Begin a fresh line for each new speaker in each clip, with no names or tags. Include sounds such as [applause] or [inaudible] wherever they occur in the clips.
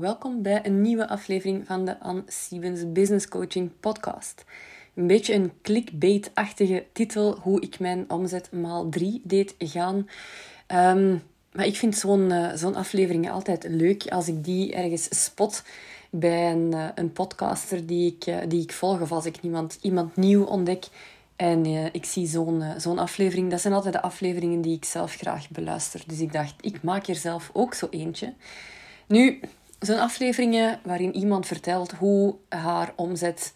Welkom bij een nieuwe aflevering van de Anne Stevens Business Coaching Podcast. Een beetje een clickbait-achtige titel, hoe ik mijn omzet maal 3 deed gaan. Ehm, maar ik vind zo'n uh, zo'n aflevering altijd leuk als ik die ergens spot bij een, uh, een podcaster die ik, uh, die ik volg of als ik iemand, iemand nieuw ontdek. En ik zie zo'n zo'n aflevering. Dat zijn altijd de afleveringen die ik zelf graag beluister. Dus ik dacht, ik maak er zelf ook zo eentje. Nu, zo'n afleveringen waarin iemand vertelt hoe haar omzet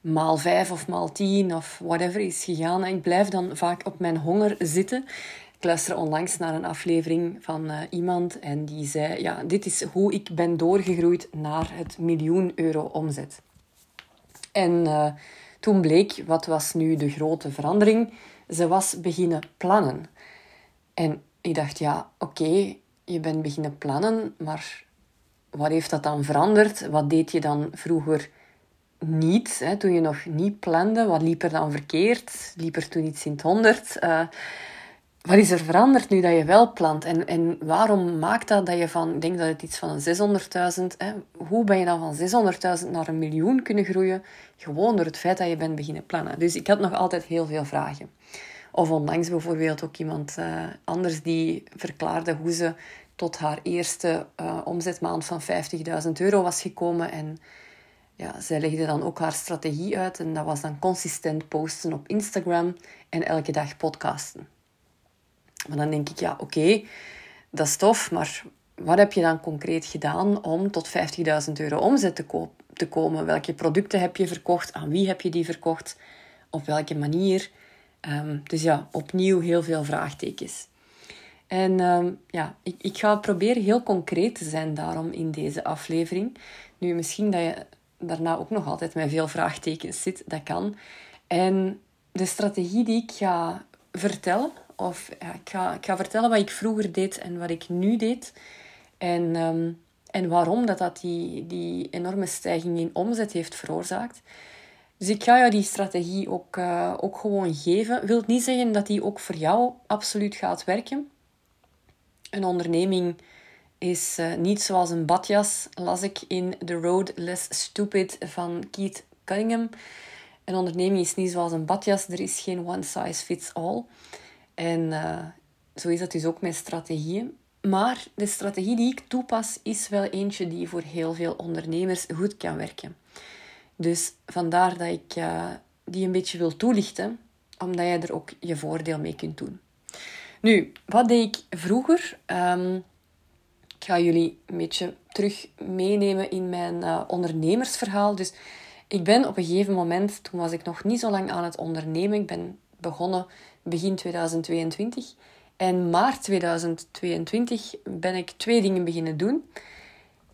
maal vijf of maal tien of whatever is gegaan. En ik blijf dan vaak op mijn honger zitten. Ik luister onlangs naar een aflevering van uh, iemand en die zei: Ja, dit is hoe ik ben doorgegroeid naar het miljoen euro omzet. En uh, toen bleek, wat was nu de grote verandering? Ze was beginnen plannen. En ik dacht: Ja, oké, je bent beginnen plannen, maar wat heeft dat dan veranderd? Wat deed je dan vroeger niet? Hè? Toen je nog niet plande, wat liep er dan verkeerd? Liep er toen iets in het honderd? Uh, wat is er veranderd nu dat je wel plant? En, en waarom maakt dat dat je van, ik denk dat het iets van 600.000, hoe ben je dan van 600.000 naar een miljoen kunnen groeien? Gewoon door het feit dat je bent beginnen plannen. Dus ik had nog altijd heel veel vragen. Of onlangs bijvoorbeeld ook iemand uh, anders die verklaarde hoe ze tot haar eerste uh, omzetmaand van 50.000 euro was gekomen. En ja, zij legde dan ook haar strategie uit. En dat was dan consistent posten op Instagram en elke dag podcasten. Maar dan denk ik, ja, oké, dat is tof, maar wat heb je dan concreet gedaan om tot 50.000 euro omzet te, ko te komen? Welke producten heb je verkocht? Aan wie heb je die verkocht? Op welke manier? Um, dus ja, opnieuw heel veel vraagtekens. En um, ja, ik, ik ga proberen heel concreet te zijn daarom in deze aflevering. Nu, misschien dat je daarna ook nog altijd met veel vraagtekens zit, dat kan. En de strategie die ik ga vertellen, of ja, ik, ga, ik ga vertellen wat ik vroeger deed en wat ik nu deed. En, um, en waarom dat, dat die, die enorme stijging in omzet heeft veroorzaakt. Dus ik ga jou die strategie ook, uh, ook gewoon geven. Wil niet zeggen dat die ook voor jou absoluut gaat werken. Een onderneming is uh, niet zoals een badjas, las ik in The Road Less Stupid van Keith Cunningham. Een onderneming is niet zoals een badjas, er is geen one size fits all. En uh, zo is dat dus ook met strategieën. Maar de strategie die ik toepas is wel eentje die voor heel veel ondernemers goed kan werken. Dus vandaar dat ik uh, die een beetje wil toelichten, omdat je er ook je voordeel mee kunt doen. Nu, wat deed ik vroeger? Um, ik ga jullie een beetje terug meenemen in mijn uh, ondernemersverhaal. Dus ik ben op een gegeven moment, toen was ik nog niet zo lang aan het ondernemen. Ik ben begonnen begin 2022. En maart 2022 ben ik twee dingen beginnen doen.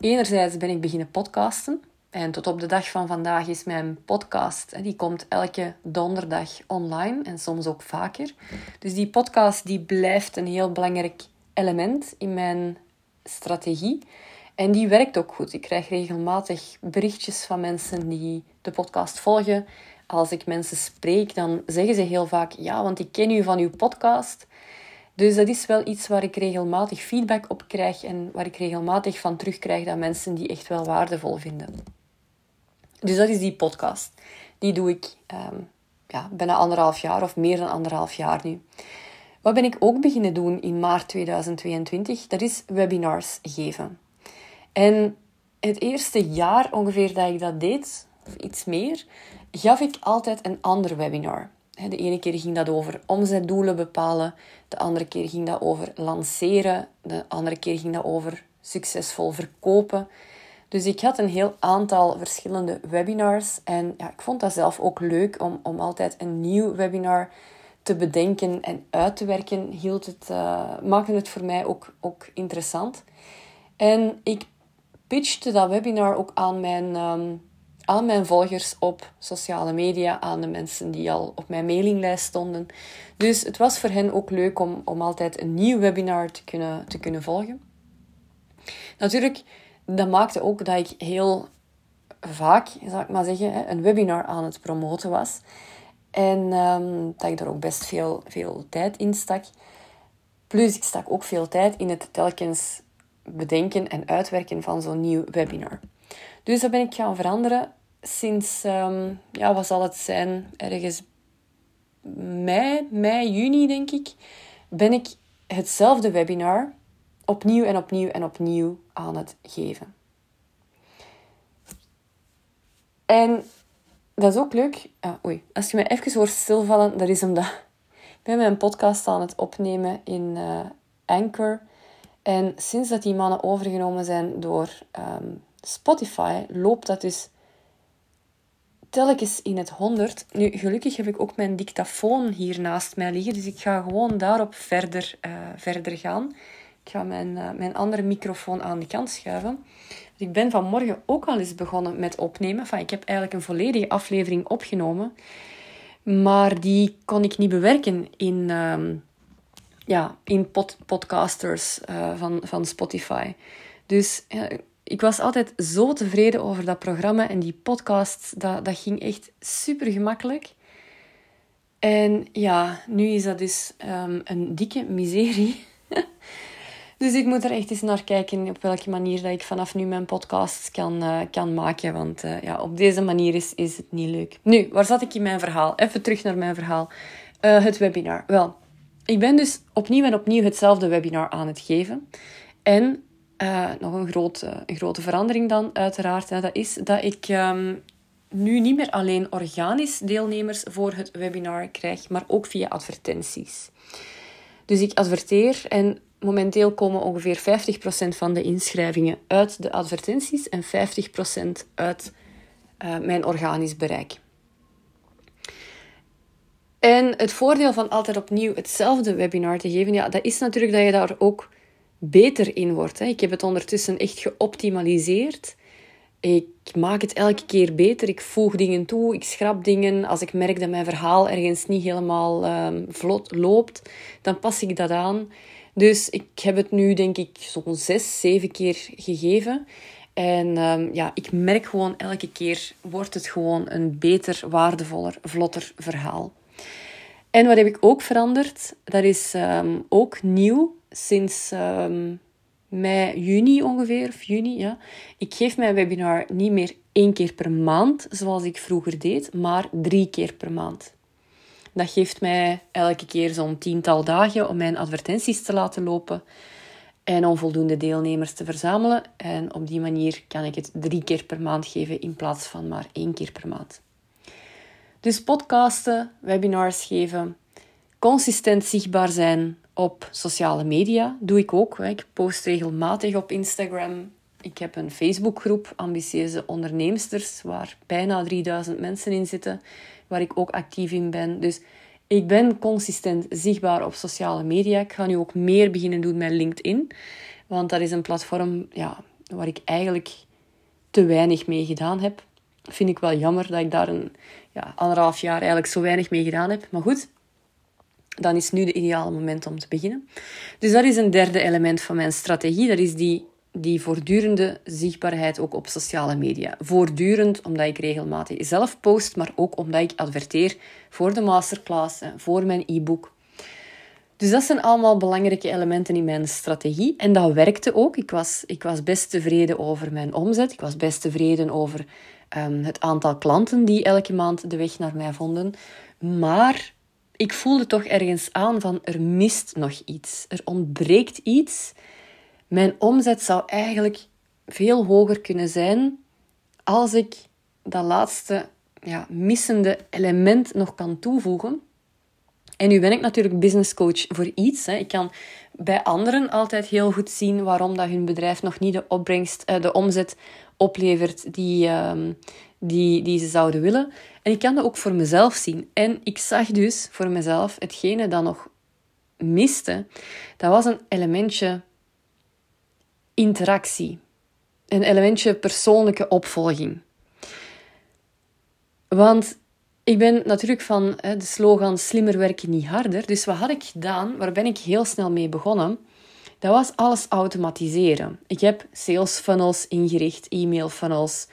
Enerzijds ben ik beginnen podcasten. En tot op de dag van vandaag is mijn podcast, die komt elke donderdag online en soms ook vaker. Dus die podcast die blijft een heel belangrijk element in mijn strategie. En die werkt ook goed. Ik krijg regelmatig berichtjes van mensen die de podcast volgen. Als ik mensen spreek, dan zeggen ze heel vaak: Ja, want ik ken u van uw podcast. Dus dat is wel iets waar ik regelmatig feedback op krijg en waar ik regelmatig van terugkrijg dat mensen die echt wel waardevol vinden. Dus dat is die podcast. Die doe ik um, ja, bijna anderhalf jaar of meer dan anderhalf jaar nu. Wat ben ik ook beginnen doen in maart 2022? Dat is webinars geven. En het eerste jaar ongeveer dat ik dat deed, of iets meer, gaf ik altijd een ander webinar. De ene keer ging dat over omzetdoelen bepalen, de andere keer ging dat over lanceren, de andere keer ging dat over succesvol verkopen. Dus ik had een heel aantal verschillende webinars en ja, ik vond dat zelf ook leuk om, om altijd een nieuw webinar te bedenken en uit te werken, hield het, uh, maakte het voor mij ook, ook interessant. En ik pitchte dat webinar ook aan mijn, um, aan mijn volgers op sociale media, aan de mensen die al op mijn mailinglijst stonden. Dus het was voor hen ook leuk om, om altijd een nieuw webinar te kunnen, te kunnen volgen. Natuurlijk, dat maakte ook dat ik heel vaak, zal ik maar zeggen, een webinar aan het promoten was. En um, dat ik daar ook best veel, veel tijd in stak. Plus, ik stak ook veel tijd in het telkens bedenken en uitwerken van zo'n nieuw webinar. Dus dat ben ik gaan veranderen sinds, um, ja, wat zal het zijn, ergens mei, mei, juni denk ik, ben ik hetzelfde webinar opnieuw en opnieuw en opnieuw aan het geven. En dat is ook leuk. Ah, oei, als je me even hoort stilvallen, dat is omdat ik ben mijn podcast aan het opnemen in uh, Anchor. En sinds dat die mannen overgenomen zijn door ehm, Spotify, loopt dat dus telkens in het honderd. Nu, gelukkig heb ik ook mijn dictafoon hier naast mij liggen, dus ik ga gewoon daarop verder, uh, verder gaan. Ik ga mijn, uh, mijn andere microfoon aan de kant schuiven. Ik ben vanmorgen ook al eens begonnen met opnemen. Enfin, ik heb eigenlijk een volledige aflevering opgenomen. Maar die kon ik niet bewerken in, uh, ja, in pod podcasters uh, van, van Spotify. Dus ik was altijd zo tevreden over dat programma en die podcast. Dat, dat ging echt super gemakkelijk. En ja, nu is dat dus um, een dikke miserie. [laughs] dus ik moet er echt eens naar kijken op welke manier dat ik vanaf nu mijn podcast kan, uh, kan maken. Want uh, ja, op deze manier is, is het niet leuk. Nu, waar zat ik in mijn verhaal? Even terug naar mijn verhaal. Uh, het webinar. Wel, ik ben dus opnieuw en opnieuw hetzelfde webinar aan het geven. En nog een, grote een grote verandering dan, uiteraard. Hè, dat is dat ik um, nu niet meer alleen organisch deelnemers voor het webinar krijg, maar ook via advertenties. Dus ik adverteer en momenteel komen ongeveer 50% van de inschrijvingen uit de advertenties en 50% uit uh, mijn organisch bereik. En het voordeel van altijd opnieuw hetzelfde webinar te geven, ja, dat is natuurlijk dat je daar ook beter in wordt. Hè. Ik heb het ondertussen echt geoptimaliseerd. Ik maak het elke keer beter. Ik voeg dingen toe, ik schrap dingen. Als ik merk dat mijn verhaal ergens niet helemaal um, vlot loopt, dan pas ik dat aan. Dus ik heb het nu, denk ik, zo'n zes, zeven keer gegeven. En um, ja, ik merk gewoon elke keer wordt het gewoon een beter, waardevoller, vlotter verhaal. En wat heb ik ook veranderd? Dat is um, ook nieuw sinds um, mei, juni ongeveer, of juni, ja. Ik geef mijn webinar niet meer één keer per maand, zoals ik vroeger deed, maar drie keer per maand. Dat geeft mij elke keer zo'n tiental dagen om mijn advertenties te laten lopen en om voldoende deelnemers te verzamelen. En op die manier kan ik het drie keer per maand geven in plaats van maar één keer per maand. Dus podcasten, webinars geven, consistent zichtbaar zijn, op sociale media doe ik ook. Ik post regelmatig op Instagram. Ik heb een Facebookgroep, Ambitieuze Onderneemsters, waar bijna 3000 mensen in zitten, waar ik ook actief in ben. Dus ik ben consistent zichtbaar op sociale media. Ik ga nu ook meer beginnen doen met LinkedIn, want dat is een platform ja, waar ik eigenlijk te weinig mee gedaan heb. Vind ik wel jammer dat ik daar een ja, anderhalf jaar eigenlijk zo weinig mee gedaan heb. Maar goed, dan is nu de ideale moment om te beginnen. Dus dat is een derde element van mijn strategie. Dat is die, die voortdurende zichtbaarheid ook op sociale media. Voortdurend, omdat ik regelmatig zelf post, maar ook omdat ik adverteer voor de masterclass, voor mijn e-book. Dus dat zijn allemaal belangrijke elementen in mijn strategie. En dat werkte ook. Ik was, ik was best tevreden over mijn omzet. Ik was best tevreden over um, het aantal klanten die elke maand de weg naar mij vonden. Maar ik voelde toch ergens aan van er mist nog iets. Er ontbreekt iets. Mijn omzet zou eigenlijk veel hoger kunnen zijn als ik dat laatste ja, missende element nog kan toevoegen. En nu ben ik natuurlijk business coach voor iets. Hè. Ik kan bij anderen altijd heel goed zien waarom dat hun bedrijf nog niet de opbrengst, eh, de omzet oplevert die, ehm, die, die ze zouden willen. En ik kan dat ook voor mezelf zien. En ik zag dus voor mezelf hetgene dat nog miste. Dat was een elementje interactie. Een elementje persoonlijke opvolging. Want ik ben natuurlijk van de slogan slimmer werken, niet harder. Dus wat had ik gedaan? Waar ben ik heel snel mee begonnen? Dat was alles automatiseren. Ik heb sales funnels ingericht, e-mail funnels,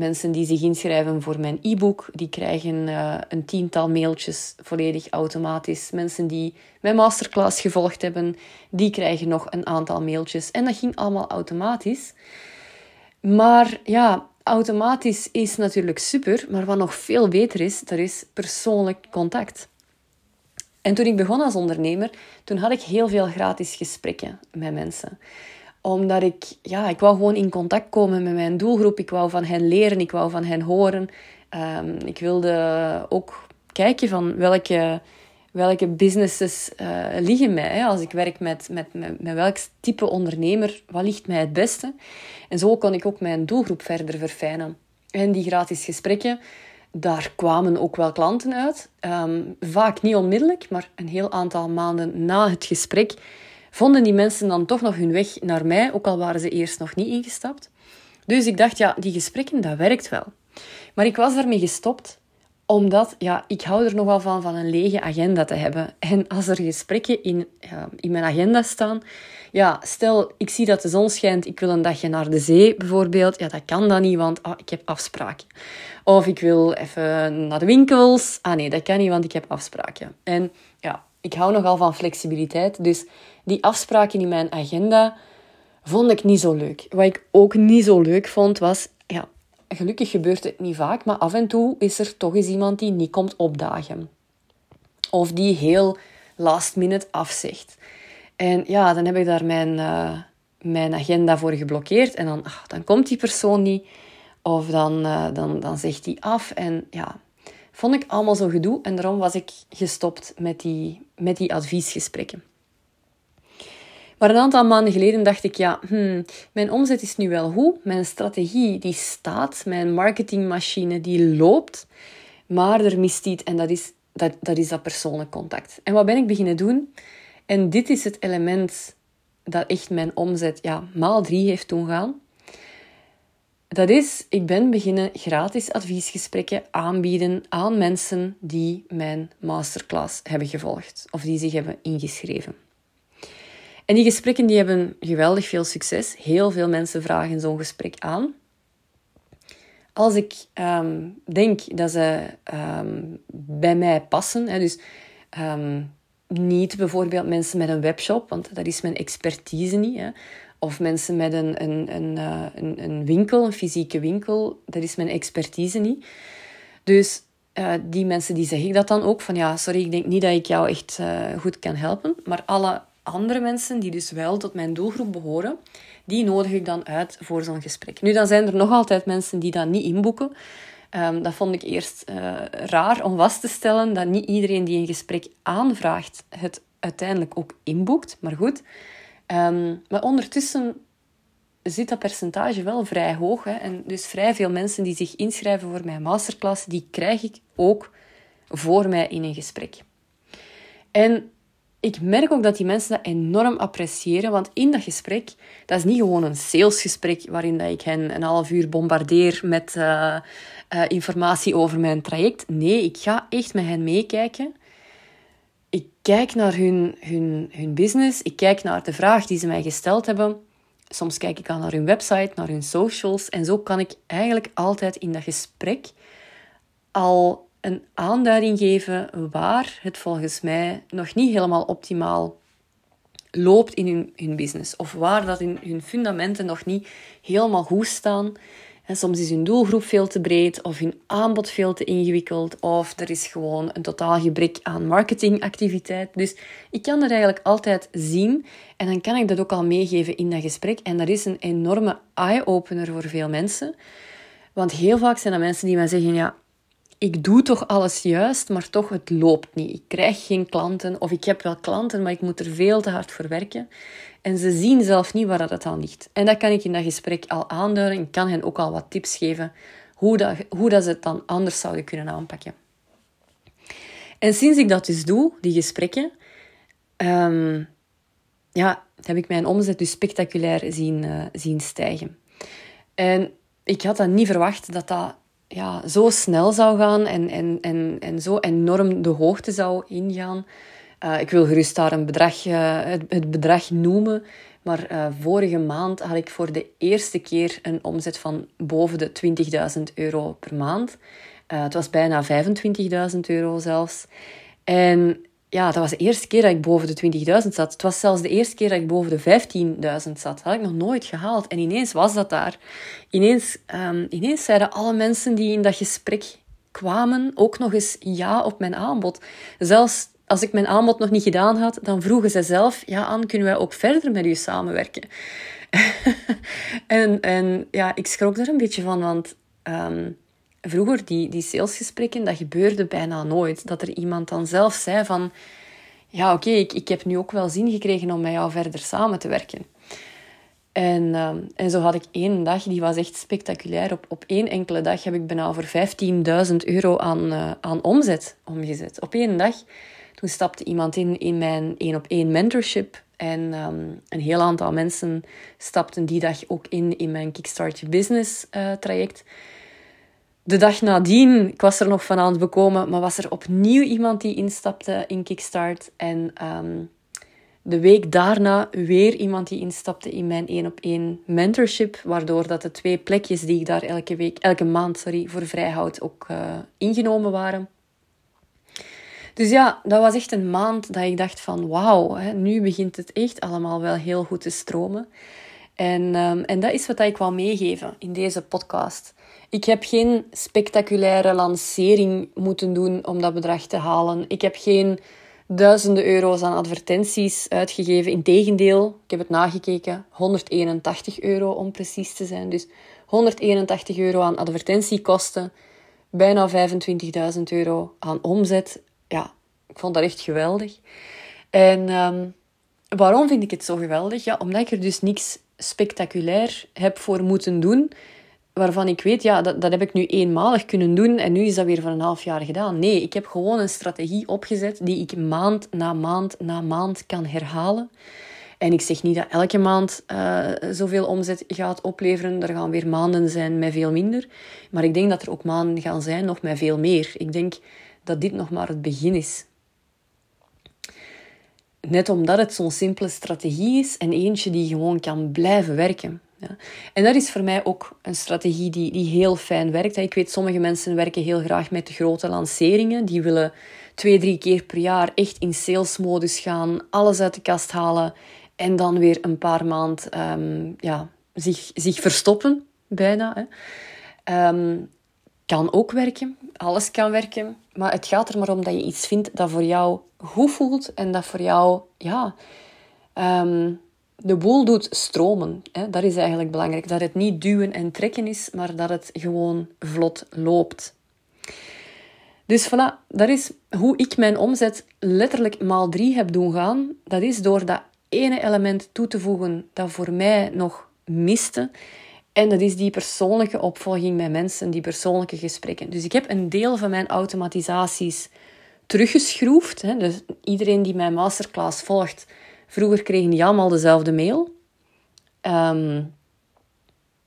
Mensen die zich inschrijven voor mijn e-book, die krijgen uh, een tiental mailtjes volledig automatisch. Mensen die mijn masterclass gevolgd hebben, die krijgen nog een aantal mailtjes. En dat ging allemaal automatisch. Maar ja, automatisch is natuurlijk super, maar wat nog veel beter is, dat is persoonlijk contact. En toen ik begon als ondernemer, toen had ik heel veel gratis gesprekken met mensen omdat ik, ja, ik wou gewoon in contact komen met mijn doelgroep. Ik wou van hen leren, ik wou van hen horen. Um, ik wilde ook kijken van welke, welke businesses uh, liggen mij. Als ik werk met, met, met, met welk type ondernemer, wat ligt mij het beste? En zo kon ik ook mijn doelgroep verder verfijnen. En die gratis gesprekken, daar kwamen ook wel klanten uit. Um, vaak niet onmiddellijk, maar een heel aantal maanden na het gesprek vonden die mensen dan toch nog hun weg naar mij, ook al waren ze eerst nog niet ingestapt. Dus ik dacht, ja, die gesprekken, dat werkt wel. Maar ik was daarmee gestopt, omdat ja, ik hou er nogal van, van een lege agenda te hebben. En als er gesprekken in, in mijn agenda staan, ja, stel, ik zie dat de zon schijnt, ik wil een dagje naar de zee bijvoorbeeld. Ja, dat kan dan niet, want ah, ik heb afspraken. Of ik wil even naar de winkels. Ah nee, dat kan niet, want ik heb afspraken. En ja, ik hou nogal van flexibiliteit, dus die afspraken in mijn agenda vond ik niet zo leuk. Wat ik ook niet zo leuk vond was, ja, gelukkig gebeurt het niet vaak, maar af en toe is er toch eens iemand die niet komt opdagen. Of die heel last minute afzegt. En ja, dan heb ik daar mijn, uh, mijn agenda voor geblokkeerd en dan, ach, dan komt die persoon niet. Of dan, uh, dan, dan zegt die af. En ja, vond ik allemaal zo gedoe. En daarom was ik gestopt met die, met die adviesgesprekken. Maar een aantal maanden geleden dacht ik, ja, hmm, mijn omzet is nu wel goed. Mijn strategie die staat, mijn marketingmachine die loopt. Maar er mist iets en dat is dat, dat is dat persoonlijk contact. En wat ben ik beginnen doen? En dit is het element dat echt mijn omzet ja, maal drie heeft doen gaan. Dat is, ik ben beginnen gratis adviesgesprekken aanbieden aan mensen die mijn masterclass hebben gevolgd of die zich hebben ingeschreven. En die gesprekken die hebben geweldig veel succes. Heel veel mensen vragen zo'n gesprek aan. Als ik ehm, denk dat ze ehm, bij mij passen, hè, dus ehm, niet bijvoorbeeld mensen met een webshop, want dat is mijn expertise niet. Hè. Of mensen met een, een, een, uh, een, een, winkel, een fysieke winkel, dat is mijn expertise niet. Dus uh, die mensen die zeg ik dat dan ook van ja, sorry, ik denk niet dat ik jou echt uh, goed kan helpen. Maar alle andere mensen die dus wel tot mijn doelgroep behoren, die nodig ik dan uit voor zo'n gesprek. Nu, dan zijn er nog altijd mensen die dat niet inboeken. Um, dat vond ik eerst uh, raar om vast te stellen dat niet iedereen die een gesprek aanvraagt het uiteindelijk ook inboekt. Maar goed. Um, maar ondertussen zit dat percentage wel vrij hoog. Hè? En dus vrij veel mensen die zich inschrijven voor mijn masterclass, die krijg ik ook voor mij in een gesprek. En ik merk ook dat die mensen dat enorm appreciëren, want in dat gesprek, dat is niet gewoon een salesgesprek waarin dat ik hen een half uur bombardeer met uh, uh, informatie over mijn traject. Nee, ik ga echt met hen meekijken. Ik kijk naar hun, hun, hun business, ik kijk naar de vraag die ze mij gesteld hebben. Soms kijk ik al naar hun website, naar hun socials. En zo kan ik eigenlijk altijd in dat gesprek al een aanduiding geven waar het volgens mij nog niet helemaal optimaal loopt in hun, hun business. Of waar dat in hun fundamenten nog niet helemaal goed staan. En soms is hun doelgroep veel te breed, of hun aanbod veel te ingewikkeld, of er is gewoon een totaal gebrek aan marketingactiviteit. Dus ik kan dat eigenlijk altijd zien en dan kan ik dat ook al meegeven in dat gesprek. En dat is een enorme eye-opener voor veel mensen. Want heel vaak zijn er mensen die mij zeggen: Ja, ik doe toch alles juist, maar toch het loopt niet. Ik krijg geen klanten of ik heb wel klanten, maar ik moet er veel te hard voor werken. En ze zien zelf niet waar dat aan ligt. En dat kan ik in dat gesprek al aanduiden. Ik kan hen ook al wat tips geven hoe, dat, hoe dat ze het dan anders zouden kunnen aanpakken. En sinds ik dat dus doe, die gesprekken, um, ja, heb ik mijn omzet dus spectaculair zien, uh, zien stijgen. En ik had dat niet verwacht dat dat ja, zo snel zou gaan en, en, en, en zo enorm de hoogte zou ingaan. Uh, ik wil gerust daar een bedrag, uh, het, bedrag noemen, Maar uh, vorige maand had ik voor de eerste keer een omzet van boven de 20.000 euro per maand. Het was bijna 25.000 euro zelfs. En ja, dat was de eerste keer dat ik boven de 20.000 zat. Het was zelfs de eerste keer dat ik boven de 15.000 zat. Dat had ik nog nooit gehaald. En ineens was dat daar. Ineens, um, ineens zeiden alle mensen die in dat gesprek kwamen ook nog eens ja op mijn aanbod. Zelfs als ik mijn aanbod nog niet gedaan had, dan vroegen ze zelf: Ja, Anne, kunnen wij ook verder met u samenwerken? [laughs] en, en ja, ik schrok er een beetje van, want um, vroeger, die, die salesgesprekken, dat gebeurde bijna nooit. Dat er iemand dan zelf zei van... Ja, oké, ik, ik heb nu ook wel zin gekregen om met jou verder samen te werken. En, uh, en zo had ik één dag, die was echt spectaculair. Op, op één enkele dag heb ik bijna voor 15.000 euro aan, uh, aan omzet omgezet. Op één dag. Toen stapte iemand in in mijn één op één mentorship. En um, een heel aantal mensen stapten die dag ook in in mijn Kickstart Business uh, traject de dag nadien, ik was er nog van aan het bekomen, maar was er opnieuw iemand die instapte in Kickstart. En ehm, de week daarna weer iemand die instapte in mijn één op één mentorship, waardoor dat de twee plekjes die ik daar elke week, elke maand, sorry, voor vrijhoud ook uh, ingenomen waren. Dus ja, dat was echt een maand dat ik dacht van wauw, nu begint het echt allemaal wel heel goed te stromen. En, um, en dat is wat ik wil meegeven in deze podcast. Ik heb geen spectaculaire lancering moeten doen om dat bedrag te halen. Ik heb geen duizenden euro's aan advertenties uitgegeven. Integendeel, ik heb het nagekeken, 181 euro om precies te zijn. Dus 181 euro aan advertentiekosten, bijna 25.000 euro aan omzet. Ja, ik vond dat echt geweldig. En um, waarom vind ik het zo geweldig? Ja, omdat ik er dus niks spectaculair heb voor moeten doen waarvan ik weet, ja, dat, dat heb ik nu eenmalig kunnen doen en nu is dat weer voor een half jaar gedaan. Nee, ik heb gewoon een strategie opgezet die ik maand na maand na maand kan herhalen. En ik zeg niet dat elke maand uh, zoveel omzet gaat opleveren. Er gaan weer maanden zijn met veel minder. Maar ik denk dat er ook maanden gaan zijn nog met veel meer. Ik denk dat dit nog maar het begin is. Net omdat het zo'n simpele strategie is en eentje die gewoon kan blijven werken. Ja. En dat is voor mij ook een strategie die, die heel fijn werkt. Ik weet, sommige mensen werken heel graag met de grote lanceringen. Die willen twee, drie keer per jaar echt in salesmodus gaan, alles uit de kast halen en dan weer een paar maand um, ja, zich, zich verstoppen, bijna. Hè. Um, kan ook werken, alles kan werken, maar het gaat er maar om dat je iets vindt dat voor jou goed voelt en dat voor jou ja, um, de boel doet stromen. Hè? Dat is eigenlijk belangrijk. Dat het niet duwen en trekken is, maar dat het gewoon vlot loopt. Dus voilà, dat is hoe ik mijn omzet letterlijk maal drie heb doen gaan. Dat is door dat ene element toe te voegen dat voor mij nog miste. En dat is die persoonlijke opvolging met mensen, die persoonlijke gesprekken. Dus ik heb een deel van mijn automatisaties teruggeschroefd. Hè. Dus iedereen die mijn masterclass volgt, Vroeger kregen die allemaal dezelfde mail. Ehm,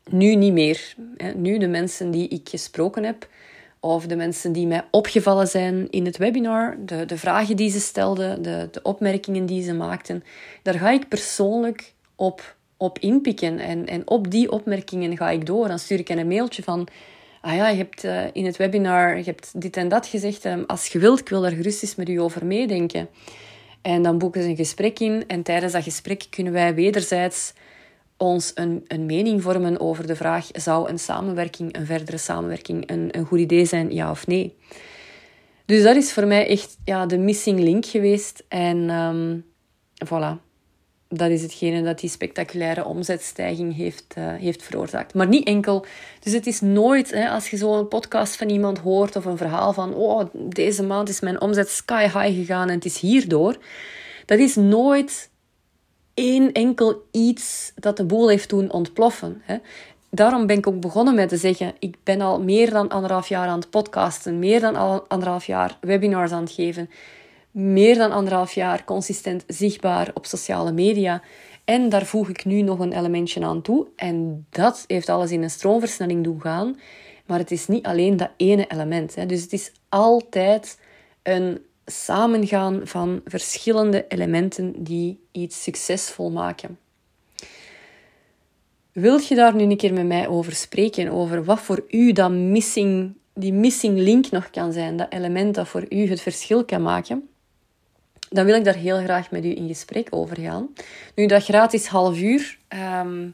nu niet meer. Nu de mensen die ik gesproken heb, of de mensen die mij opgevallen zijn in het webinar, de, de vragen die ze stelden, de, de opmerkingen die ze maakten, daar ga ik persoonlijk op, op inpikken. En, en op die opmerkingen ga ik door. Dan stuur ik een mailtje van ah ja, je hebt uh, in het webinar je hebt dit en dat gezegd. Um, als je wilt, ik wil daar gerust eens met u over meedenken. En dan boeken ze een gesprek in. En tijdens dat gesprek kunnen wij wederzijds ons een, een mening vormen over de vraag: zou een samenwerking, een verdere samenwerking, een, een goed idee zijn, ja of nee? Dus dat is voor mij echt ja, de missing link geweest. En um, voilà dat is hetgene dat die spectaculaire omzetstijging heeft, uh, heeft veroorzaakt. Maar niet enkel. Dus het is nooit, hè, als je zo'n podcast van iemand hoort of een verhaal van, oh, deze maand is mijn omzet sky high gegaan en het is hierdoor. Dat is nooit één enkel iets dat de boel heeft doen ontploffen. Hè. Daarom ben ik ook begonnen met te zeggen, ik ben al meer dan anderhalf jaar aan het podcasten, meer dan anderhalf jaar webinars aan het geven meer dan anderhalf jaar consistent zichtbaar op sociale media. En daar voeg ik nu nog een elementje aan toe. En dat heeft alles in een stroomversnelling doen gaan. Maar het is niet alleen dat ene element. Hè. Dus het is altijd een samengaan van verschillende elementen die iets succesvol maken. Wilt je daar nu een keer met mij over spreken? Over wat voor u dat missing, die missing link nog kan zijn, dat element dat voor u het verschil kan maken? Dan wil ik daar heel graag met u in gesprek over gaan. Nu, dat gratis half uur, ehm,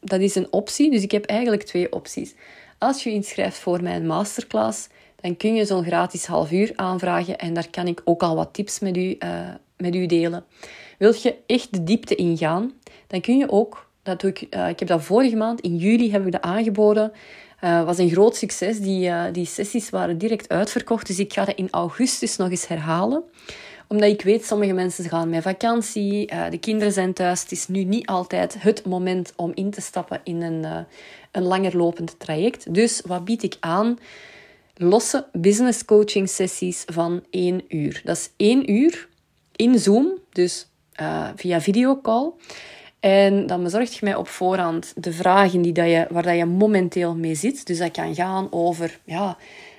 dat is een optie. Dus ik heb eigenlijk twee opties. Als je inschrijft voor mijn masterclass, dan kun je zo'n gratis half uur aanvragen en daar kan ik ook al wat tips met u, uh, met u delen. Wilt je echt de diepte ingaan, dan kun je ook, dat doe ik, uh, ik heb dat vorige maand, in juli heb ik dat aangeboden, uh, was een groot succes. Die, die sessies waren direct uitverkocht, dus ik ga dat in augustus nog eens herhalen omdat ik weet, sommige mensen gaan met vakantie, de kinderen zijn thuis. Het is nu niet altijd het moment om in te stappen in een, een langer lopend traject. Dus wat bied ik aan? losse business coaching sessies van één uur. Dat is één uur in Zoom, dus uh, via videocall. En dan bezorg je mij op voorhand de vragen die dat je, waar dat je momenteel mee zit. Dus dat kan gaan over ja,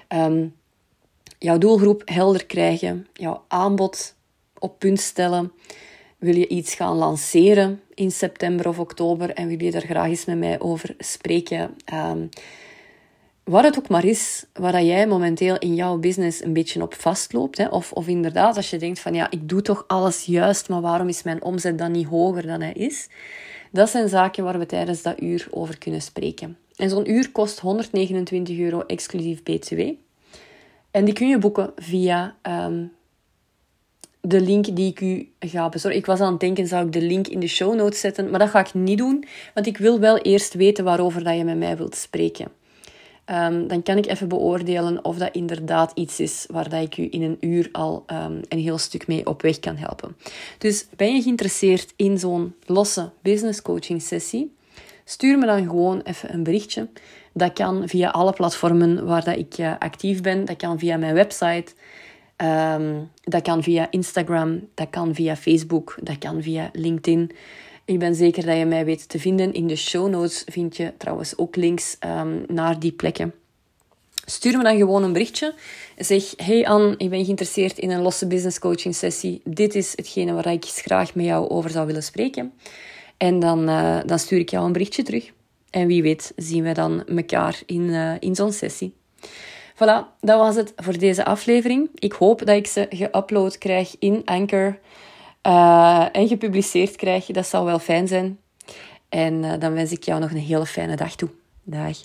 um, jouw doelgroep helder krijgen, jouw aanbod op punt stellen. Wil je iets gaan lanceren in september of oktober en wil je daar graag eens met mij over spreken? Um, wat het ook maar is, waar jij momenteel in jouw business een beetje op vastloopt. Hè, of, of inderdaad, als je denkt van ja, ik doe toch alles juist, maar waarom is mijn omzet dan niet hoger dan hij is? Dat zijn zaken waar we tijdens dat uur over kunnen spreken. En zo'n uur kost 129 euro exclusief BTW. En die kun je boeken via um, de link die ik u ga bezorgen. Ik was aan het denken, zou ik de link in de show notes zetten? Maar dat ga ik niet doen, want ik wil wel eerst weten waarover dat je met mij wilt spreken. Ehm, dan kan ik even beoordelen of dat inderdaad iets is waar dat ik u in een uur al um, een heel stuk mee op weg kan helpen. Dus ben je geïnteresseerd in zo'n losse business coaching sessie? Stuur me dan gewoon even een berichtje. Dat kan via alle platformen waar dat ik uh, actief ben. Dat kan via mijn website. Um, dat kan via Instagram. Dat kan via Facebook. Dat kan via LinkedIn. Ik ben zeker dat je mij weet te vinden. In de show notes vind je trouwens ook links um, naar die plekken. Stuur me dan gewoon een berichtje. Zeg, hey Anne, ik ben geïnteresseerd in een losse business coaching sessie. Dit is hetgene waar ik graag met jou over zou willen spreken. En dan, uh, dan stuur ik jou een berichtje terug. En wie weet zien we dan elkaar in, uh, in zo'n sessie. Voilà, dat was het voor deze aflevering. Ik hoop dat ik ze geüpload krijg in Anchor uh, en gepubliceerd krijg. Dat zal wel fijn zijn. En uh, dan wens ik jou nog een hele fijne dag toe. Dag.